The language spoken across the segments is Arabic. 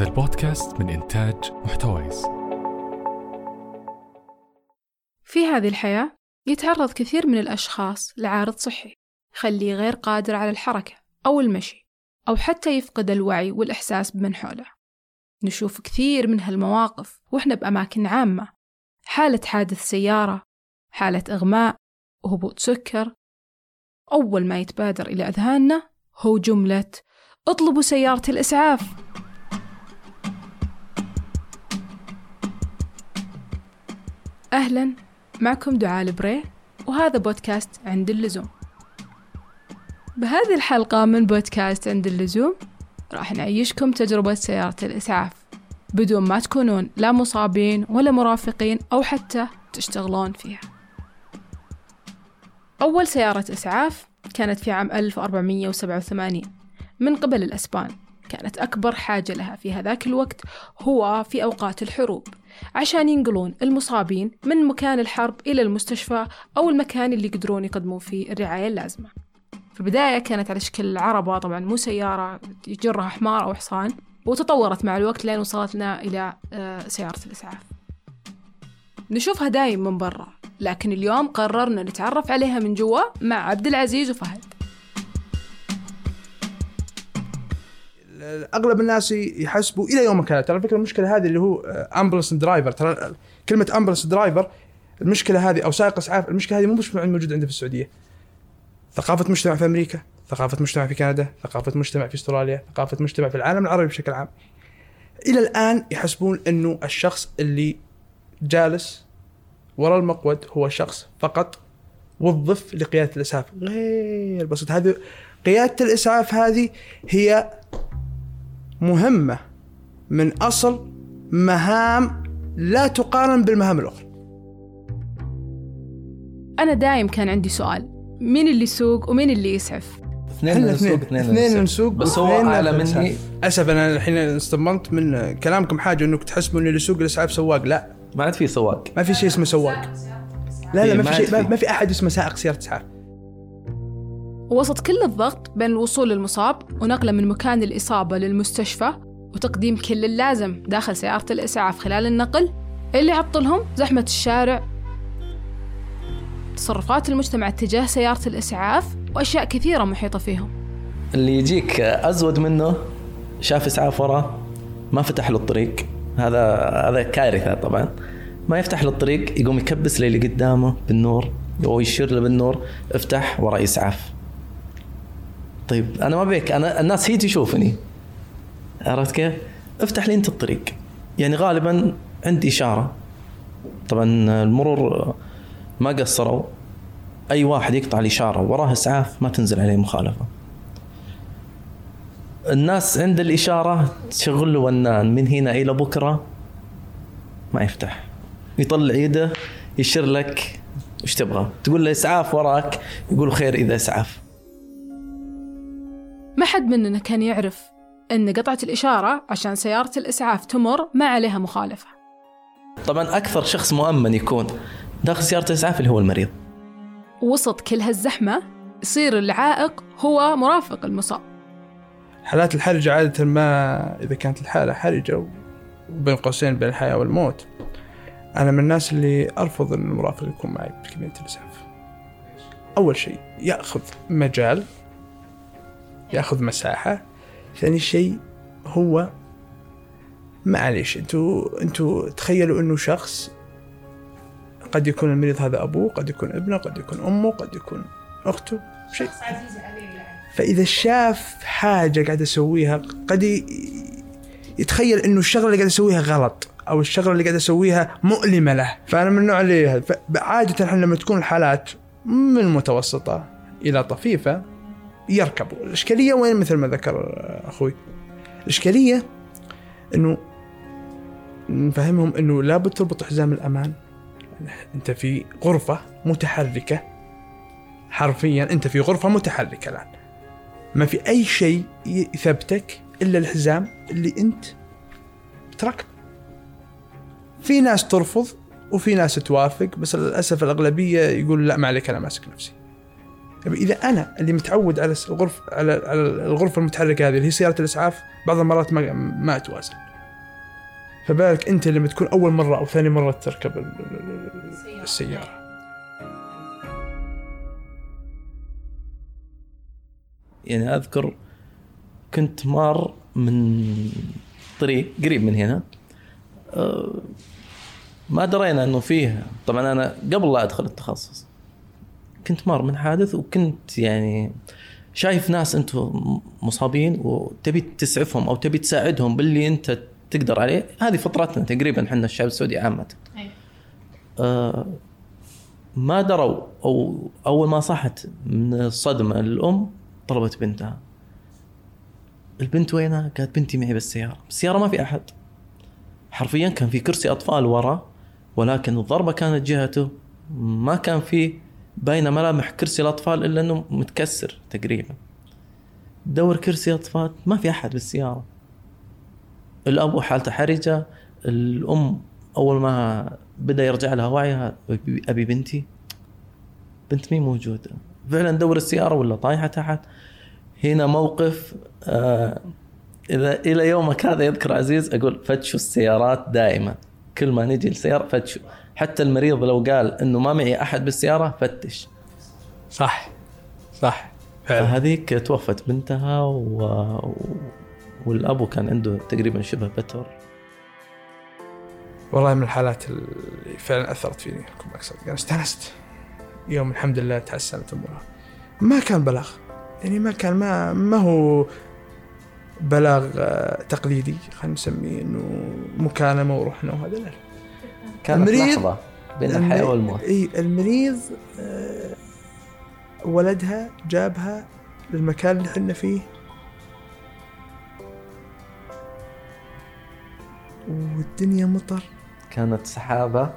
هذا البودكاست من إنتاج محتويس. في هذه الحياة يتعرض كثير من الأشخاص لعارض صحي يخليه غير قادر على الحركة أو المشي أو حتى يفقد الوعي والإحساس بمن حوله. نشوف كثير من هالمواقف وإحنا بأماكن عامة حالة حادث سيارة حالة إغماء وهبوط سكر. أول ما يتبادر إلى أذهاننا هو جملة اطلبوا سيارة الإسعاف أهلا معكم دعاء البري وهذا بودكاست عند اللزوم. بهذه الحلقة من بودكاست عند اللزوم راح نعيشكم تجربة سيارة الإسعاف. بدون ما تكونون لا مصابين ولا مرافقين أو حتى تشتغلون فيها. أول سيارة إسعاف كانت في عام 1487 من قبل الأسبان. كانت أكبر حاجة لها في هذاك الوقت هو في أوقات الحروب عشان ينقلون المصابين من مكان الحرب إلى المستشفى أو المكان اللي يقدرون يقدمون فيه الرعاية اللازمة. في البداية كانت على شكل عربة طبعا مو سيارة يجرها حمار أو حصان وتطورت مع الوقت لين وصلت لنا إلى آه، سيارة الإسعاف. نشوفها دايم من برا لكن اليوم قررنا نتعرف عليها من جوا مع عبد العزيز وفهد. أغلب الناس يحسبوا إلى يومك هذا ترى الفكرة المشكلة هذه اللي هو ambulance driver ترى كلمة ambulance driver المشكلة هذه أو سائق إسعاف المشكلة هذه مو مش موجودة عندنا في السعودية. ثقافة مجتمع في أمريكا ثقافة مجتمع في كندا ثقافة مجتمع في أستراليا ثقافة مجتمع في العالم العربي بشكل عام. إلى الآن يحسبون إنه الشخص اللي جالس وراء المقود هو شخص فقط وظف لقيادة الإسعاف. غير بسيط. هذه قيادة الإسعاف هذه هي مهمة من أصل مهام لا تقارن بالمهام الأخرى. أنا دايم كان عندي سؤال. مين اللي يسوق ومين اللي يسعف اثنين نسوق اثنين. اثنين نسوق بس هو أعلى مني. أسف أنا الحين استنبطت من كلامكم حاجة إنك تحسبوا إن اللي يسوق الاسعاف سواق. لا. ما عاد في سواق. ما في شيء اسمه سواق. لا لا إيه، ما في شيء عاد ما- في. ما في أحد اسمه سائق سيارة اسعاف وسط كل الضغط بين الوصول للمصاب ونقلة من مكان الإصابة للمستشفى وتقديم كل اللازم داخل سيارة الإسعاف خلال النقل اللي عطلهم زحمة الشارع تصرفات المجتمع تجاه سيارة الإسعاف وأشياء كثيرة محيطة فيهم. اللي يجيك أزود منه شاف إسعاف وراه ما فتح له الطريق. هذا هذا كارثة طبعا. ما يفتح له الطريق يقوم يكبس للي قدامه بالنور أو يشير له بالنور افتح وراء إسعاف. طيب أنا ما بيك أنا الناس هي تشوفني. عرفت كيف؟ افتح لي أنت الطريق. يعني غالبا عندي إشارة. طبعا المرور ما قصروا. أي واحد يقطع الإشارة وراه إسعاف ما تنزل عليه مخالفة. الناس عند الإشارة تشغل له ونان من هنا إلى بكرة ما يفتح. يطلع يده يشير لك وش تبغى؟ تقول له إسعاف وراك يقول خير إذا إسعاف. ما حد مننا كان يعرف أن قطعة الإشارة عشان سيارة الإسعاف تمر ما عليها مخالفة. طبعا أكثر شخص مؤمن يكون داخل سيارة الإسعاف اللي هو المريض. وسط كل هالزحمة يصير العائق هو مرافق المصاب. حالات الحرجة عادة ما إذا كانت الحالة حرجة وبين قوسين بين الحياة والموت. أنا من الناس اللي أرفض أن المرافق يكون معي بكمية الإسعاف. أول شيء يأخذ مجال يأخذ مساحة. ثاني شيء هو معليش أنتوا أنتوا تخيلوا انه شخص قد يكون المريض هذا أبوه قد يكون ابنه قد يكون أمه قد يكون أخته شيء. فإذا شاف حاجة قاعد اسويها قد يتخيل إنه الشغلة اللي قاعد اسويها غلط أو الشغلة اللي قاعد اسويها مؤلمة له. فأنا من النوع اللي عاده إحنا لما تكون الحالات من متوسطه إلى طفيفة يركبوا. الإشكالية وين؟ مثل ما ذكر أخوي. الإشكالية إنه نفهمهم إنه لابد تربط حزام الأمان. أنت في غرفة متحركة. حرفيا أنت في غرفة متحركة الآن. ما في أي شيء يثبتك إلا الحزام اللي أنت بتركبه في ناس ترفض وفي ناس توافق بس للأسف الأغلبية يقول لا ما عليك أنا ماسك نفسي. طيب إذا أنا اللي متعود على الغرفه على على الغرفة المتحركة هذه اللي هي سيارة الإسعاف بعض المرات ما ما أتوازن. فبالك أنت لما تكون أول مرة أو ثاني مرة تركب ال- ال- ال- السيارة. يعني أذكر كنت مار من طريق قريب من هنا. أه، ما درينا إنه فيه. طبعا أنا قبل لا أدخل التخصص. كنت مار من حادث وكنت يعني شايف ناس أنتم مصابين وتبي تسعفهم أو تبي تساعدهم باللي انت تقدر عليه. هذه فطرتنا تقريبا إحنا الشعب السعودي عامة. آه، ما دروا أو أول ما صحت من الصدمة الأم طلبت بنتها. البنت وينها؟ قالت بنتي معي بالسيارة، السيارة ما في أحد. حرفيا كان في كرسي أطفال ورا ولكن الضربة كانت جهته. ما كان في باينه ملامح كرسي الأطفال إلا إنه متكسر تقريبا. دور كرسي اطفال ما في أحد بالسيارة. الأب حالته حرجة الأم أول ما بدأ يرجع لها وعيها أبي بنتي. بنت مين موجودة؟ فعلا دور السيارة ولا طايحة تحت؟ هنا موقف آه إذا إلى يومك هذا يذكر عزيز أقول فتشوا السيارات دائما. كل ما نجي السياره فتشوا. حتى المريض لو قال إنه ما معي أحد بالسيارة فتش. صح صح فعلا. فهذيك توفت بنتها و... والابو كان عنده تقريبا شبه بتر. والله من الحالات اللي فعلا أثرت فيني أكثر أنا استانست يوم الحمد لله تحسنت أمورها. ما كان بلاغ. يعني ما كان ما ما هو بلاغ آه، تقليدي خلينا نسميه إنه مكالمة ورحنا وهذا. لا. كانت المريض- لحظة بين الحياة والموت. إي المريض آه، ولدها جابها للمكان اللي إحنا فيه. والدنيا مطر. كانت سحابة.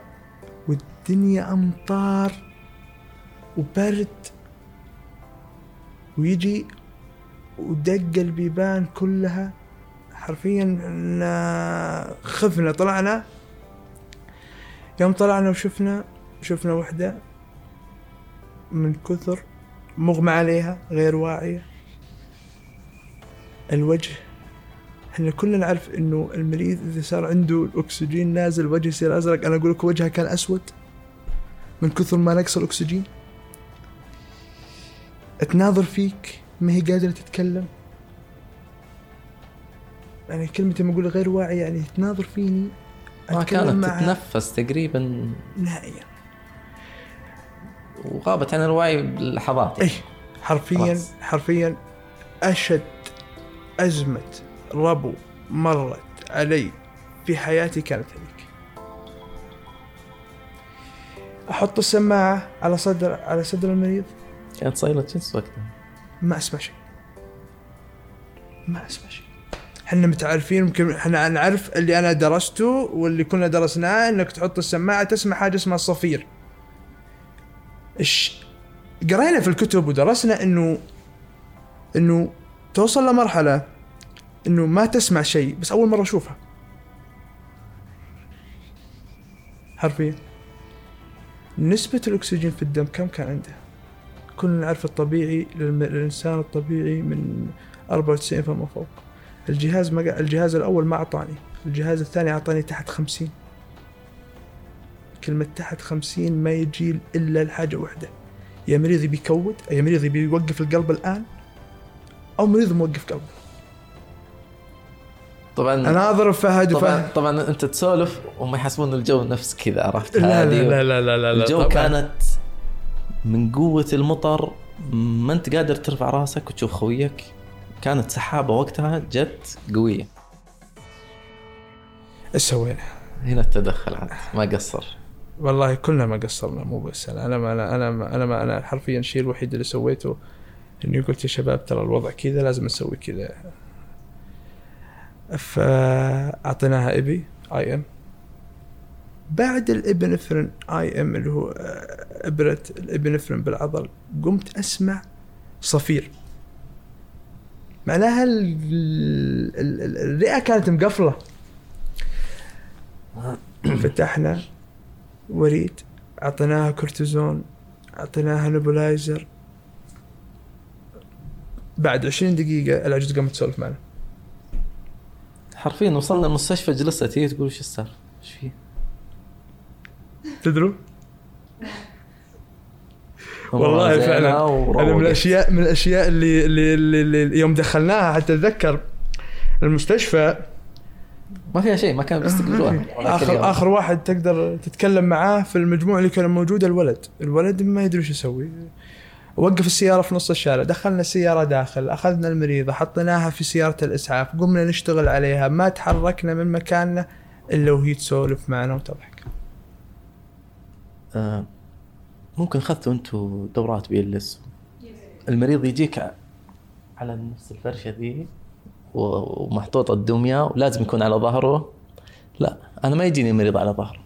والدنيا أمطار. وبرد. ويجي ودق البيبان كلها. حرفيا خفنا طلعنا. يوم طلعنا وشفنا شفنا وحدة من كثر مغمى عليها غير واعية. الوجه إحنا كلنا نعرف إنه المريض إذا صار عنده الأكسجين نازل وجهه يصير أزرق أنا أقول لك وجهها كان أسود من كثر ما نقص الأكسجين. تناظر فيك ما هي قادرة تتكلم. يعني كلمة لما أقول غير واعي يعني تناظر فيني ما كانت تتنفس تقريبا. نهائيا. وغابت عن الوعي بلحظات إيه حرفيا خلاص. حرفيا أشد أزمة ربو مرت علي في حياتي كانت هذيك أحط السماعة على صدر على صدر المريض. كانت صايلة جنس وقتها. ما أسمع شيء. ما أسمع شيء. إحنا متعارفين يمكن إحنا نعرف اللي أنا درسته واللي كنا درسناه انك تحط السماعة تسمع حاجة اسمها الصفير. إيش؟ قرينا في الكتب ودرسنا إنه إنه توصل لمرحلة إنه ما تسمع شيء بس أول مرة أشوفها. حرفيا. نسبة الأكسجين في الدم كم كان عنده؟ كلنا نعرف الطبيعي للإنسان الطبيعي من 94 فما فوق. الجهاز ما الجهاز الأول ما أعطاني الجهاز الثاني أعطاني تحت 50 كلمة تحت 50 ما يجي إلا الحاجة واحدة. يا مريض يبي يكود يا مريض يبي يوقف القلب الآن أو مريض موقف قلبه طبعا أنا أضرب فهد طبعا وفهد طبعا أنت تسولف وما يحسبون الجو نفس كذا عرفت؟ لا لا لا لا لا, لا, لا الجو طبعاً. كانت من قوة المطر ما أنت قادر ترفع راسك وتشوف خويك. كانت سحابة وقتها جت قوية. إيش سوينا؟ هنا التدخل عاد ما قصر. والله كلنا ما قصرنا مو بس أنا. أنا ما أنا أنا ما أنا, ما أنا حرفيا الشيء الوحيد اللي سويته إني قلت يا شباب ترى الوضع كذا لازم نسوي كذا. فاعطيناها ابي إي إم. بعد الابنفرين آي إم اللي هو آه، إبرة الابنفرين بالعضل قمت أسمع صفير. معناها ال- ال- ال- الرئة كانت مقفلة فتحنا وريد أعطيناها كورتيزون أعطيناها نبولايزر بعد 20 دقيقة العجوز قامت تسولف معنا حرفيا وصلنا المستشفى جلست هي تقول وش السالفه؟ إيش فيه؟ تدروا زينة والله فعلا. وروقت. من الاشياء من الأشياء اللي اللي, اللي, اللي يوم دخلناها حتى أتذكر المستشفى. ما فيها شيء ما كانوا بيستقبلوها اخر آخر واحد تقدر تتكلم معاه في المجموعه اللي كان موجود الولد. الولد ما يدري وش يسوي. وقف السيارة في نص الشارع. دخلنا السيارة داخل أخذنا المريضة حطيناها في سيارة الإسعاف قمنا نشتغل عليها ما تحركنا من مكاننا إلا وهي تسولف معنا وتضحك. آه، ممكن أخذتوا أنتم دورات بي إل إس. المريض يجيك على نفس الفرشة ذي و- ومحطوطه الدمية ولازم يكون على ظهره. لا أنا ما يجيني مريض على ظهره.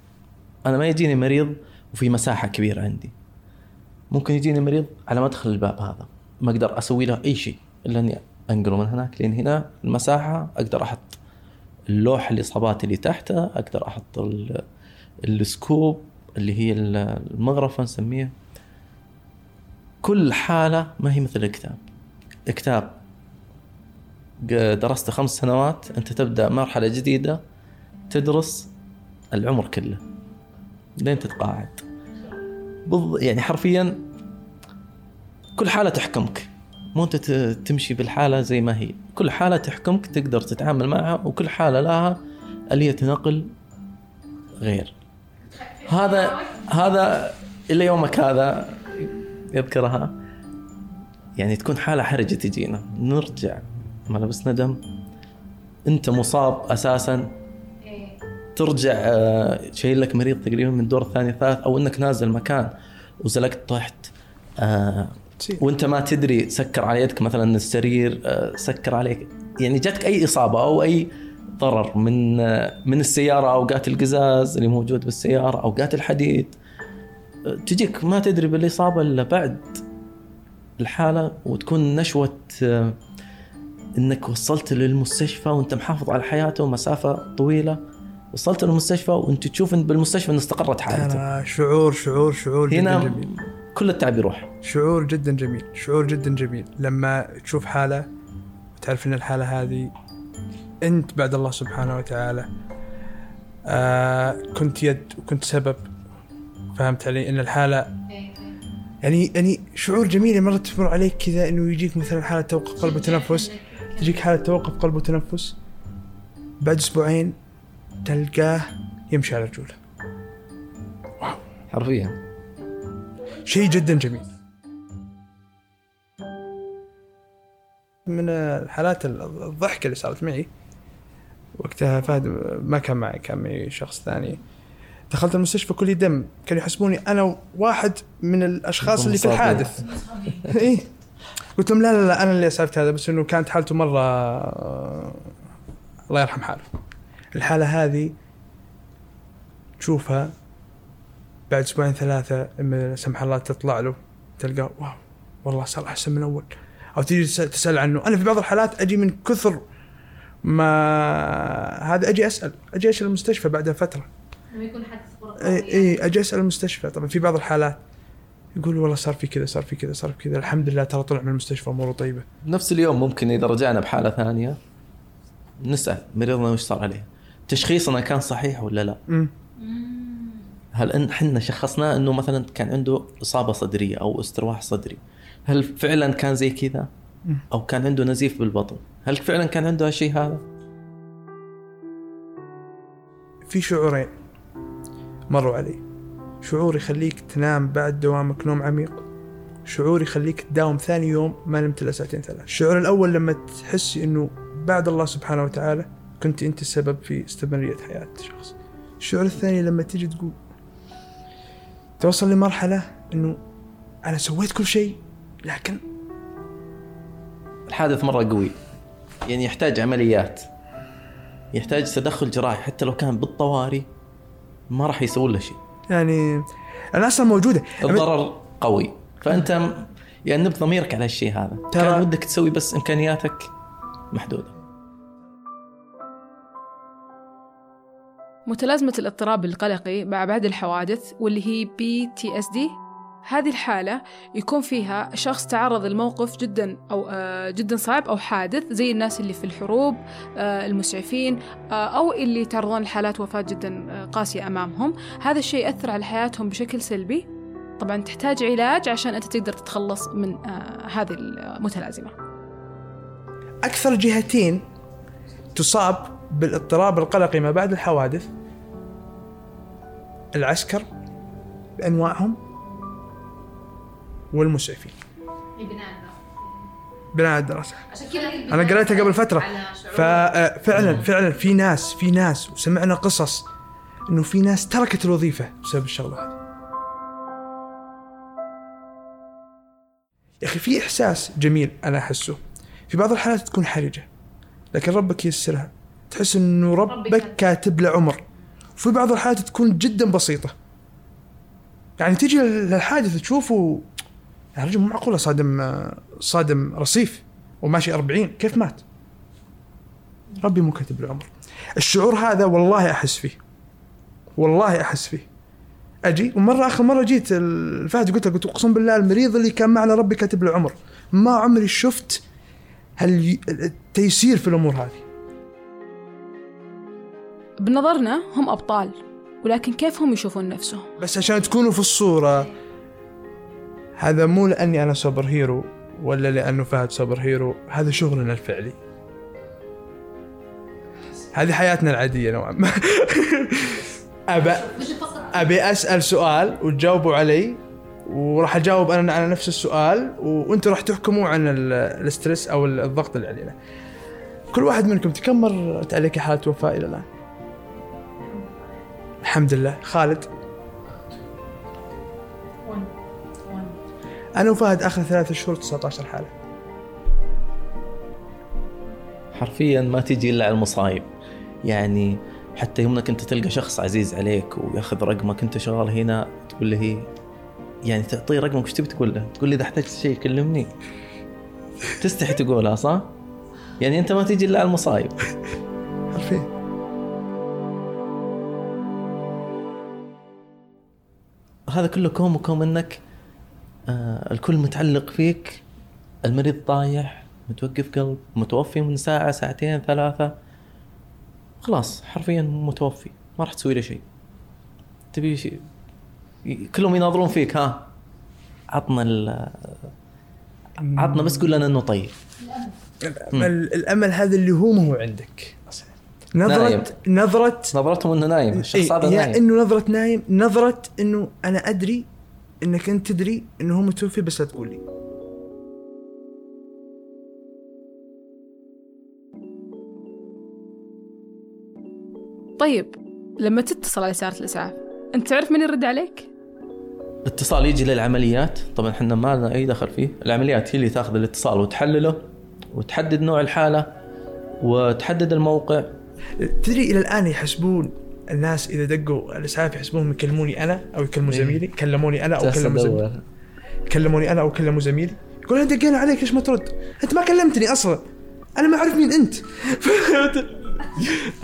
أنا ما يجيني مريض وفي مساحة كبيرة عندي. ممكن يجيني مريض على مدخل الباب هذا. ما أقدر أسوي له أي شيء إلا إني أنقله من هناك. لين هنا المساحة أقدر أحط اللوح الاصابات اللي تحته أقدر أحط ال- السكوب. اللي هي ال- المغرفة نسميها. كل حالة ما هي مثل الكتاب. كتاب درسته خمس سنوات أنت تبدأ مرحلة جديدة تدرس العمر كله. لين تتقاعد. بالض... يعني حرفيا كل حالة تحكمك. مو أنت تمشي بالحالة زي ما هي. كل حالة تحكمك تقدر تتعامل معها وكل حالة لها آلية نقل غير. هذا هذا إلى يومك هذا يذكرها. يعني تكون حالة حرجة تجينا. نرجع. ما لبسنا دم أنت مصاب أساسا. ترجع آه، شايل لك مريض تقريبا من الدور الثاني الثالث أو إنك نازل مكان وزلقت تحت آه،. وأنت ما تدري سكر على يدك مثلا السرير آه، سكر عليك. يعني جاتك أي إصابة أو أي ضرر من من السيارة اوقات القزاز اللي موجود بالسيارة اوقات الحديد تجيك ما تدري بالاصابه إلا بعد الحالة وتكون نشوة إنك وصلت للمستشفى وأنت محافظ على حياته مسافه طويلة. وصلت للمستشفى وأنت تشوف إن بالمستشفى إن استقرت حالته شعور شعور شعور جدا هنا جميل. كل التعب يروح. شعور جدا جميل شعور جدا جميل. لما تشوف حالة وتعرف إن الحالة هذه أنت بعد الله سبحانه وتعالى. آه كنت يد وكنت سبب. فهمت علي؟ إن الحالة يعني يعني شعور جميل مرة تمر عليك كذا إنه يجيك مثلا حالة توقف قلب وتنفس. تجيك حالة توقف قلب وتنفس. بعد أسبوعين تلقاه يمشي على رجوله. حرفيا. شيء جدا جميل. من الحالات الضحكة اللي صارت معي وقتها فهد ما كان معي كان معي شخص ثاني. دخلت المستشفى كلي دم كانوا يحسبوني أنا واحد من الأشخاص اللي في. الحادث. إيه. قلت لهم لا لا لا أنا اللي أسعفت هذا بس إنه كانت حالته مرة الله يرحم حاله. الحالة هذه تشوفها بعد أسبوعين ثلاثة إما لا سمح الله تطلع له تلقاه واو والله صار أحسن من اول أو تيجي تس- تسأل عنه. أنا في بعض الحالات أجي من كثر ما هذا أجي أسأل أجي أسأل المستشفى بعد فترة. لما يكون حدث خرافي إي إي أجي أسأل المستشفى. طبعا في بعض الحالات يقول والله صار في كذا صار في كذا صار في كذا. الحمد لله ترى طلع من المستشفى أموره طيبة. نفس اليوم ممكن إذا رجعنا بحالة ثانية نسأل مريضنا وش صار عليه. تشخيصنا كان صحيح ولا لا؟ امم هل إن إحنا شخصناه إنه مثلا كان عنده إصابة صدرية أو استرواح صدري هل فعلا كان زي كذا. أو كان عنده نزيف بالبطن؟ هل فعلا كان عنده هالشيء هذا؟ في شعورين. مروا علي شعور يخليك تنام بعد دوامك نوم عميق. شعور يخليك تداوم ثاني يوم ما نمت إلا ساعتين ثلاث الشعور الأول لما تحس إنه بعد الله سبحانه وتعالى كنت أنت السبب في استمرارية حياة شخص الشعور الثاني لما تيجي تقول توصل لمرحلة إنه أنا سويت كل شيء لكن الحادث مرة قوي. يعني يحتاج عمليات يحتاج تدخل جراحي حتى لو كان بالطوارئ ما راح يسوون له شيء. يعني أنا أصلا موجودة. الضرر قوي. فأنت م- يعني ضميرك على الشيء هذا. ترى- كان ودك تسوي بس إمكانياتك محدودة. متلازمة الاضطراب القلقي مع بعد الحوادث واللي هي PTSD هذه الحالة يكون فيها شخص تعرض لموقف جدا أو آه، جدا صعب أو حادث زي الناس اللي في الحروب آه، المسعفين آه، أو اللي يتعرضون لحالات وفاة جدا قاسية أمامهم. هذا الشيء يأثر على حياتهم بشكل سلبي. طبعا تحتاج علاج عشان أنت تقدر تتخلص من هذه المتلازمة. أكثر جهتين تصاب بالاضطراب القلقي ما بعد الحوادث العسكر بأنواعهم والمسعفين. بناء الدراسة. عشان كذا أنا قريتها قبل فترة. ففعلا فعلا في ناس في ناس وسمعنا قصص إنه في ناس تركت الوظيفة بسبب الشغلة هذه. يا أخي في إحساس جميل أنا أحسه. في بعض الحالات تكون حرجة لكن ربك ييسرها. تحس إنه ربك كاتب له عمر. وفي بعض الحالات تكون جدا بسيطة. يعني تيجي للحادث تشوفه يا رجل مو معقولة صادم صادم رصيف وماشي 40 كيف مات؟ ربي مو كاتب له عمر. الشعور هذا والله أحس فيه والله أحس فيه. أجي ومرة آخر مرة جيت لفهد قلت له قلت أقسم بالله المريض اللي كان معنا ربي كاتب له عمر. ما عمري شفت التيسير في الأمور هذه. بنظرنا هم أبطال ولكن كيف هم يشوفون نفسهم؟ بس عشان تكونوا في الصورة هذا مو لأني أنا super hero ولا لأنه فهد super hero هذا شغلنا الفعلي. هذه حياتنا العادية نوعا ما. أبى أبي أسأل سؤال وتجاوبوا علي وراح أجاوب أنا على نفس السؤال وأنتم راح تحكموا عن ال- الاسترس أو الضغط اللي علينا. كل واحد منكم كم مرت عليك حالة وفاة إلى الآن؟ الحمد لله. خالد؟ أنا وفهد آخر ثلاثة شهور 19 حالة. حرفيا ما تجي إلا على المصايب. يعني حتى يوم إنك أنت تلقى شخص عزيز عليك ويأخذ رقمك أنت شغال هنا تقول له يعني تعطيه رقمك وش تبي تقول له؟ تقول لي إذا احتجت شيء كلمني. تستحي تقولها صح؟ يعني أنت ما تجي إلا على المصايب. حرفيا. هذا كله كوم وكوم إنك آه الكل متعلق فيك المريض طايح متوقف قلب متوفي من ساعة ساعتين ثلاثة. خلاص حرفيا متوفي ما راح تسوي له شيء. تبي شيء؟ كلهم يناظرون فيك ها؟ عطنا ال عطنا بس قول لنا إنه طيب. الأمل الأمل هذا اللي هو ما هو عندك. نظرة نايم. نظرة نظرتهم إنه نايم الشخص هذا إيه نايم. إنه نظرة نايم نظرة إنه أنا أدري إنك أنت تدري إنه هو متوفي بس لا تقول لي. طيب لما تتصل على سيارة الإسعاف أنت تعرف من يرد عليك؟ اتصال يجي للعمليات. طبعا إحنا ما لنا أي دخل فيه. العمليات هي اللي تأخذ الاتصال وتحلله وتحدد نوع الحالة وتحدد الموقع. تدري إلى الآن يحسبون الناس إذا دقوا الأسعاف يحسبونهم يكلموني أنا أو يكلموا إيه. زميلي كلموني أنا أو كلموا زميلي. كلموني أنا أو كلموا زميلي. يقول انا دقينا عليك ليش ما ترد؟ أنت ما كلمتني أصلا. أنا ما أعرف مين أنت.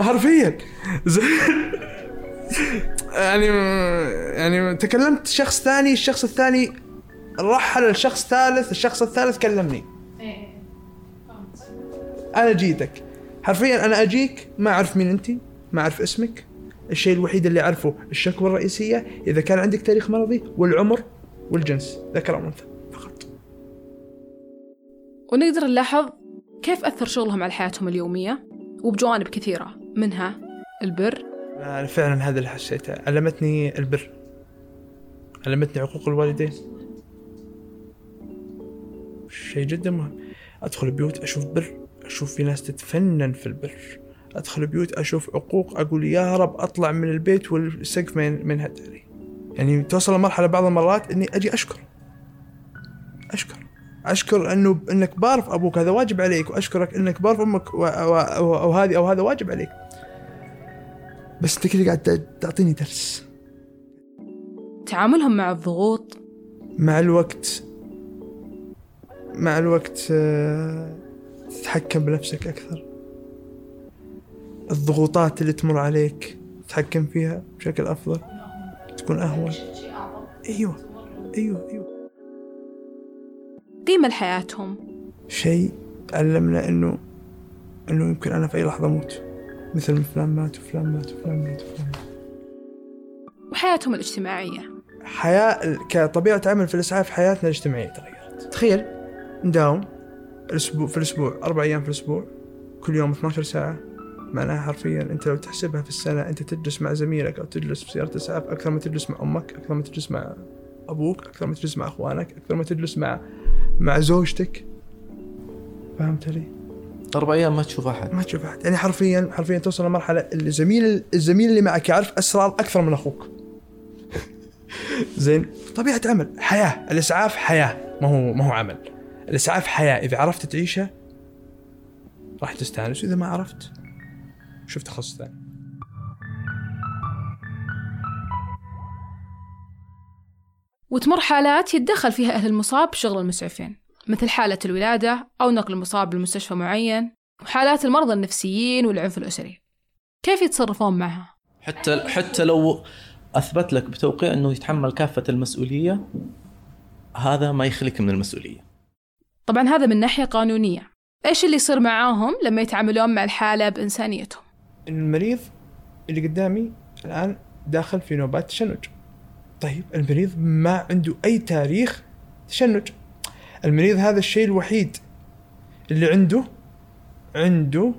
حرفيا. يعني يعني تكلمت شخص ثاني الشخص الثاني رحل الشخص ثالث الشخص الثالث كلمني. أنا جيتك. حرفيا أنا أجيك ما أعرف مين أنت ما أعرف اسمك. الشيء الوحيد اللي أعرفه الشكوى الرئيسيه إذا كان عندك تاريخ مرضي والعمر والجنس ذكر أو أنثى فقط. ونقدر نلاحظ كيف أثر شغلهم على حياتهم اليومية؟ وبجوانب كثيرة منها البر. أنا فعلا هذا اللي حسيته. علمتني البر. علمتني عقوق الوالدين. شيء جدا مهم. أدخل بيوت أشوف بر أشوف في ناس تتفنن في البر. أدخل بيوت أشوف عقوق أقول يا رب أطلع من البيت والسقف من من هدري يعني توصل لمرحلة بعض المرات إني أجي أشكر. أشكر. أشكر إنه إنك بار في أبوك هذا واجب عليك وأشكرك إنك بار في أمك أو هذه أو هذا واجب عليك. بس أنت كذا قاعد تعطيني درس. تعاملهم مع الضغوط؟ مع الوقت مع الوقت آه، تتحكم بنفسك أكثر. الضغوطات اللي تمر عليك تتحكم فيها بشكل أفضل؟ تكون أهون. أيوة. أيوه أيوه. قيمة لحياتهم. شيء علمنا إنه إنه يمكن أنا في أي لحظة أموت. مثل فلان مات وفلان مات وفلان مات وفلان مات. وحياتهم الاجتماعية. حياة كطبيعة عمل في الإسعاف حياتنا الاجتماعية تغيرت. تخيل. نداوم الأسبوع في الأسبوع أربع أيام في الأسبوع كل يوم 12 ساعة. معناها حرفيا أنت لو تحسبها في السنة أنت تجلس مع زميلك أو تجلس في سيارة إسعاف أكثر ما تجلس مع أمك أكثر ما تجلس مع أبوك أكثر ما تجلس مع أخوانك أكثر ما تجلس مع مع زوجتك. فهمت علي؟ أربع أيام ما تشوف أحد. ما تشوف أحد. يعني حرفيا حرفيا توصل لمرحلة الزميل الزميل اللي معك يعرف أسرار أكثر من أخوك. زين؟ طبيعة عمل. حياة. الإسعاف حياة. ما هو ما هو عمل. الإسعاف حياة. إذا عرفت تعيشها راح تستانس وإذا ما عرفت شوف تخصص ثاني. وتمر حالات يتدخل فيها أهل المصاب بشغل المسعفين مثل حالة الولادة أو نقل المصاب لمستشفى معين وحالات المرضى النفسيين والعنف الأسري. كيف يتصرفون معها؟ حتى حتى لو أثبت لك بتوقيع إنه يتحمل كافة المسؤولية هذا ما يخليك من المسؤولية. طبعا هذا من ناحية قانونية. إيش اللي يصير معاهم لما يتعاملون مع الحالة بإنسانيتهم؟ المريض اللي قدامي الآن داخل في نوبات تشنج. طيب المريض ما عنده أي تاريخ تشنج. المريض هذا الشيء الوحيد اللي عنده عنده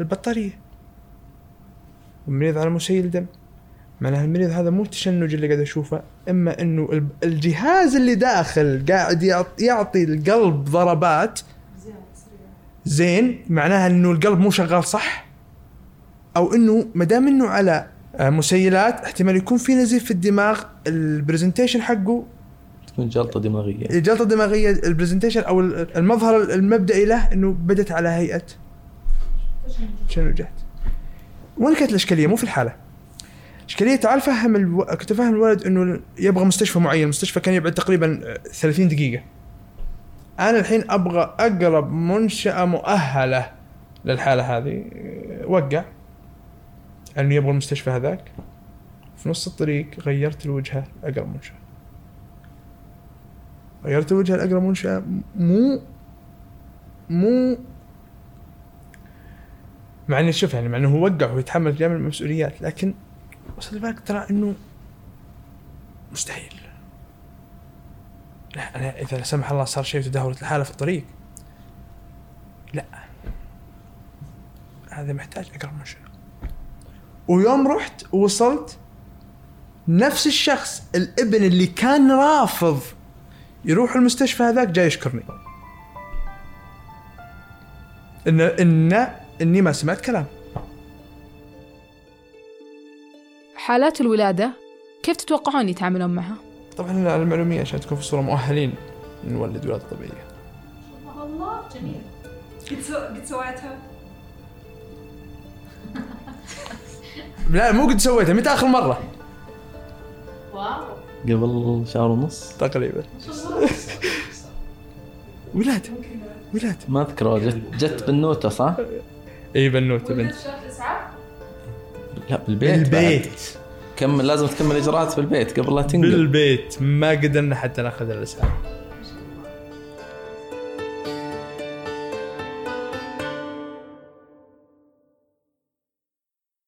البطارية. المريض على مسيل دم معناها المريض هذا مو التشنج اللي قاعد أشوفه إما إنه الجهاز اللي داخل قاعد يعط- يعطي القلب ضربات زين معناها إنه القلب مو شغال صح؟ أو إنه ما دام إنه على آه، مسيلات احتمال يكون في نزيف في الدماغ ال presentation حقه تكون جلطة دماغية. الجلطه الدماغيه البرزنتيشن أو المظهر المبدئي له إنه بدت على هيئة. تشنجات وين كانت الإشكالية؟ مو في الحالة. الاشكاليه تعال فهم ألو... كنت فاهم الولد إنه يبغى مستشفى معين. المستشفى كان يبعد تقريبا 30 دقيقة. أنا الحين أبغى أقرب منشأة مؤهلة للحالة هذه. وقع. انه يبغى المستشفى هذاك. في نص الطريق غيرت الوجهة اقرب منشأة. غيرت وجهه لأقرب منشأة. مو مو مع اني شوف يعني مع إنه هو وقع ويتحمل جميع المسؤوليات لكن وصل بالك ترى إنه مستحيل. لا أنا إذا لا سمح الله صار شيء وتدهورت الحالة في الطريق. لا. هذا محتاج اقرب منشاه ويوم رحت ووصلت نفس الشخص الابن اللي كان رافض يروح المستشفى هذاك جاي يشكرني. إن إن إني ما سمعت كلام. حالات الولادة كيف تتوقعون يتعاملون معها؟ طبعا على المعلومية عشان تكون في الصورة مؤهلين نولد ولاده طبيعيه الله جميل. قد سو- قد سويتها؟ لا مو قد سويتها متى آخر مرة؟ واو. قبل شهر ونص. تقريبا. ولاده ولاده ما أذكر جت جت بنوته صح؟ اي بنوته بنت. لا بالبيت بعد. بالبيت. كمل لازم تكمل إجراءات في البيت قبل لا تنقل. بالبيت. ما قدرنا حتى ناخذ الاسعاف